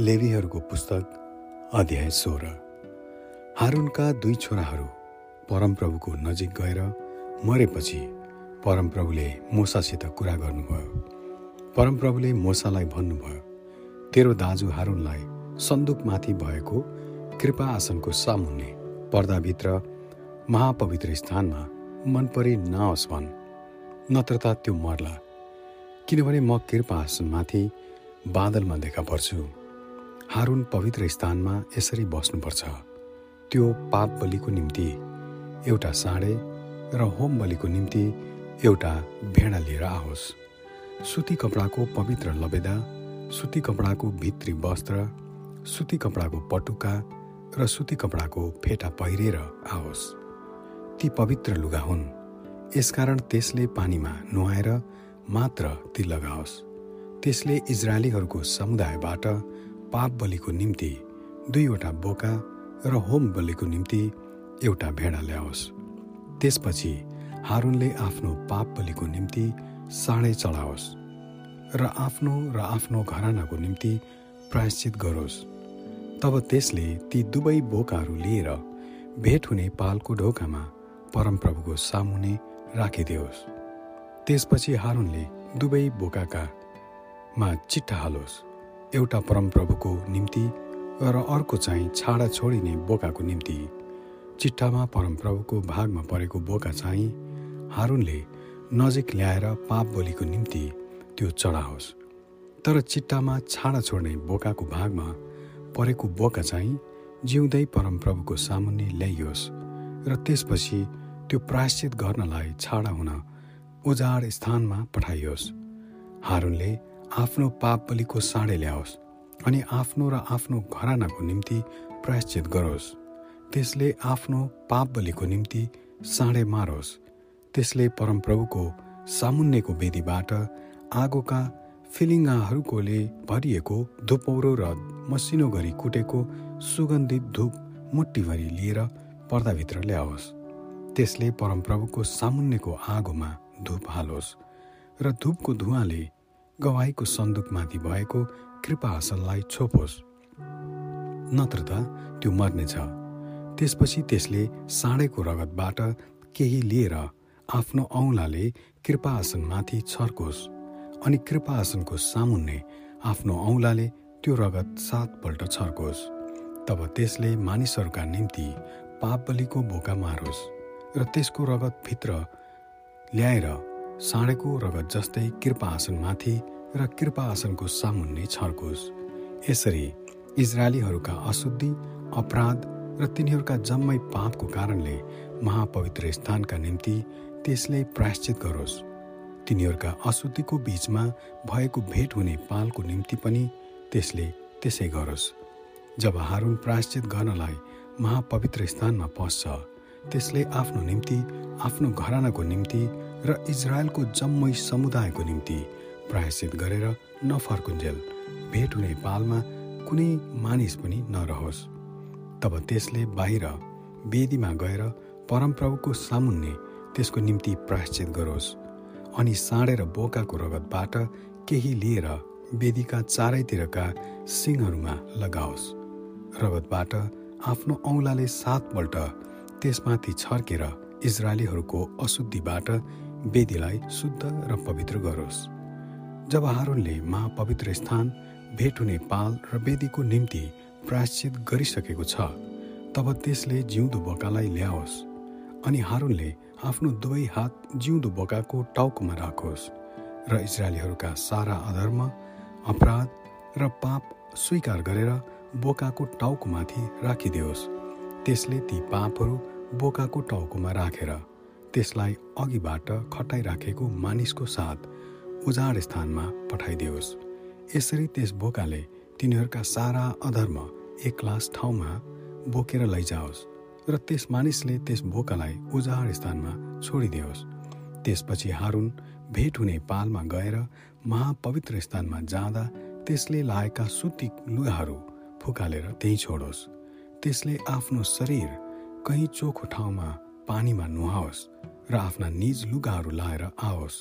लेवीहरूको पुस्तक अध्याय सोह्र। हारुनका दुई छोराहरू परमप्रभुको नजिक गएर मरेपछि परमप्रभुले मोसासित कुरा गर्नुभयो। परमप्रभुले मोसालाई भन्नुभयो तेरो दाजु हारुनलाई सन्दुकमाथि भएको कृपा आसनको सामुन्ने पर्दाभित्र महापवित्र स्थानमा मन परि नआओस् भन्। नत्र त्यो मर्ला। किनभने म कृपा आसनमाथि बादलमा देखा पर्छु। हारुन पवित्र स्थानमा यसरी बस्नुपर्छ। त्यो पाप बलिको निम्ति एउटा साँडे र होम बलिको निम्ति एउटा भेडा लिएर आओस्। सुती कपडाको पवित्र लबेदा सुती कपडाको भित्री वस्त्र सुती कपडाको पटुका र सुती कपडाको फेटा पहिरेर आओस्। ती पवित्र लुगा हुन्। यसकारण त्यसले पानीमा नुहाएर मात्र ती लगाओस्। त्यसले इजरायलीहरूको समुदायबाट पाप बलिको निम्ति दुईवटा बोका र होम बलिको निम्ति एउटा भेडा ल्याओस्। त्यसपछि हारुनले आफ्नो पाप बलिको निम्ति साँडे चढाओस् र आफ्नो र आफ्नो घरानाको निम्ति प्रायश्चित गरोस्। तब त्यसले ती दुवै बोकाहरू लिएर भेट हुने पालको ढोकामा परमप्रभुको सामुने राखिदियोस्। त्यसपछि हारुनले दुवै बोकाका मा चिट्ठा हालोस्। एउटा परमप्रभुको निम्ति र अर्को चाहिँ छाडा छोडिने बोकाको निम्ति। चिट्ठामा परमप्रभुको भागमा परेको बोका चाहिँ हारुनले नजिक ल्याएर पाप बोलीको निम्ति त्यो चढाओस्। तर चिट्टामा छाडा छोड्ने बोकाको भागमा परेको बोका चाहिँ जिउँदै परमप्रभुको सामुन्ने ल्याइयोस् र त्यसपछि त्यो प्रायश्चित गर्नलाई छाडा हुन उजाड स्थानमा पठाइयोस्। हारुनले आफ्नो पाप बलिको साँडे ल्याओस् अनि आफ्नो र आफ्नो घरानाको निम्ति प्रायश्चित गरोस्। त्यसले आफ्नो पाप बलिको निम्ति साँडे मारोस्। त्यसले परमप्रभुको सामुन्नेको वेदीबाट आगोका फिलिङ्गाहरूकोले भरिएको धुपौरो र मसिनो गरी कुटेको सुगन्धित धुप मुट्टीभरि लिएर पर्दाभित्र ल्याओस्। त्यसले परमप्रभुको सामुन्नेको आगोमा धुप हालोस् र धुपको धुवाले गवाईको सन्दुकमाथि भएको कृपा हासललाई छोपोस्। नत्र त त्यो मर्नेछ। त्यसपछि त्यसले साँडेको रगतबाट केही लिएर आफ्नो औँलाले कृपा आसनमाथि छर्कोस् अनि कृपा आसनको सामुन्ने आफ्नो औँलाले त्यो रगत सातपल्ट छर्कोस्। तब त्यसले मानिसहरूका निम्ति पाप बलिको बोका मारोस् र त्यसको रगत भित्र ल्याएर साँडेको रगत जस्तै कृपा आसनमाथि र कृपा आसनको सामुन्ने छर्कोस् यसरी इजरायलीहरूका अशुद्धि अपराध र तिनीहरूका जम्मै पापको कारणले महापवित्र स्थानका निम्ति त्यसले प्रायश्चित गरोस्। तिनीहरूका अशुद्धिको बीचमा भएको भेट हुने पालको निम्ति पनि त्यसले त्यसै गरोस्। जब हारुन प्रायश्चित गर्नलाई महापवित्र स्थानमा पस्छ त्यसले आफ्नो निम्ति आफ्नो घरानाको निम्ति र इजरायलको जम्मै समुदायको निम्ति प्रायश्चित गरेर नफर्कुन्जेल भेट हुने पालमा कुनै मानिस पनि नरहोस्। तब त्यसले बाहिर वेदीमा गएर परमप्रभुको सामुन्ने त्यसको निम्ति प्रायश्चित गरोस् अनि साँडेर बोकाको रगतबाट केही लिएर वेदीका चारैतिरका सिङहरूमा लगाओस्। रगतबाट आफ्नो औँलाले सातपल्ट त्यसमाथि छर्केर इजरायलीहरूको अशुद्धिबाट वेदीलाई शुद्ध र पवित्र गरोस्। जब हारुनले महापवित्र स्थान भेट हुने पाल र वेदीको निम्ति प्रायश्चित गरिसकेको छ तब त्यसले जिउँदो बोकालाई ल्याओस् अनि हारुनले आफ्नो दुवै हात जिउँदो बोकाको टाउकोमा राखोस् र इजरायलीहरूका सारा अधर्म अपराध र पाप स्वीकार गरेर बोकाको टाउकोमाथि राखिदियोस्। त्यसले ती पापहरू बोकाको टाउकोमा राखेर त्यसलाई अघिबाट खटाइराखेको मानिसको साथ उजाड स्थानमा पठाइदियोस्। यसरी त्यस बोकाले तिनीहरूका सारा अधर्म एक लास ठाउँमा बोकेर लैजाओस् र त्यस मानिसले त्यस बोकालाई उजाड स्थानमा छोडिदियोस्। त्यसपछि हारुन भेट हुने पालमा गएर महापवित्र स्थानमा जाँदा त्यसले लाएका सुती लुगाहरू फुकालेर त्यहीँ छोडोस्। त्यसले आफ्नो शरीर कहीँ चोखो ठाउँमा पानीमा नुहाओस् र आफ्ना निज लुगाहरू लाएर आओस्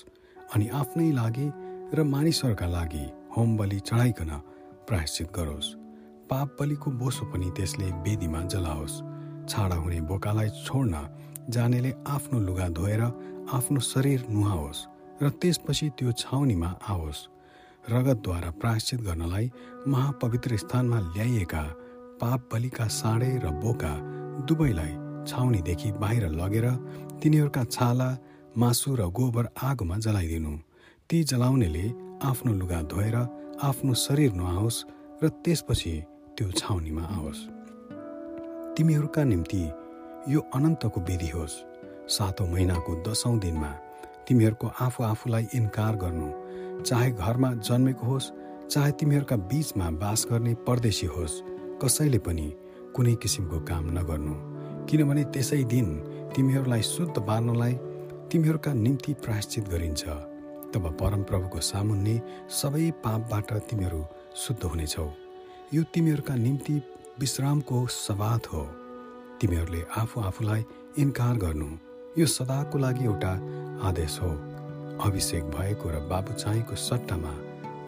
अनि आफ्नै लागि र मानिसहरूका लागि होम बलि चढाइकन प्रायश्चित गरोस्। पाप बलिको बोसो पनि त्यसले वेदीमा जलाओस्। छाडा हुने बोकालाई छोड्न जानेले आफ्नो लुगा धोएर आफ्नो शरीर नुहाओस् र त्यसपछि त्यो छाउनीमा आओस्। रगतद्वारा प्रायश्चित गर्नलाई महापवित्र स्थानमा ल्याइएका पाप बलिका साँडे र बोका दुवैलाई छाउनीदेखि बाहिर लगेर तिनीहरूका छाला मासु र गोबर आगोमा जलाइदिनु। ती जलाउनेले आफ्नो लुगा धोएर आफ्नो शरीर नुहाओस् र त्यसपछि त्यो छाउनीमा आओस्। तिमीहरूका निम्ति यो अनन्तको विधि होस्। सातौँ महिनाको दसौँ दिनमा तिमीहरूको आफू आफूलाई इन्कार गर्नु चाहे घरमा जन्मेको होस् चाहे तिमीहरूका बीचमा बास गर्ने परदेशी होस् कसैले पनि कुनै किसिमको काम नगर्नु। किनभने त्यसै दिन तिमीहरूलाई शुद्ध पार्नलाई तिमीहरूका निम्ति प्रायश्चित गरिन्छ। तब परमप्रभुको सामुन्ने सबै पापबाट तिमीहरू शुद्ध हुनेछौ। यो तिमीहरूका निम्ति विश्रामको सवाद हो। तिमीहरूले आफू आफूलाई इन्कार गर्नु यो सदाको लागि एउटा आदेश हो। अभिषेक भएको र बाबु चाहिँको सट्टामा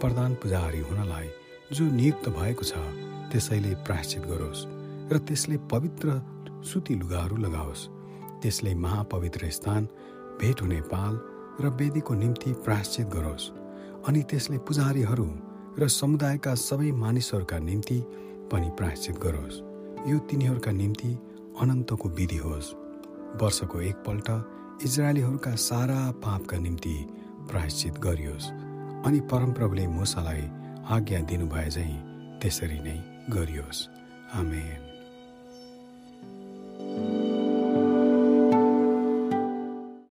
प्रधान पुजारी हुनलाई जो नियुक्त भएको छ त्यसैले प्रायश्चित गरोस् र त्यसले पवित्र सुती लुगाहरू लगाओस्। त्यसले महापवित्र स्थान भेट हुने पाल र वेदीको निम्ति प्रायश्चित गरोस्। अनि त्यसले पुजारीहरू र समुदायका सबै मानिसहरूका निम्ति पनि प्रायश्चित गरोस्। यो तिनीहरूका निम्ति अनन्तको विधि होस्। वर्षको एकपल्ट इजरायलीहरूका सारा पापका निम्ति प्रायश्चित गरियोस्। अनि परमप्रभुले मुसालाई आज्ञा दिनुभए झैँ त्यसरी नै गरियोस्। आमेन।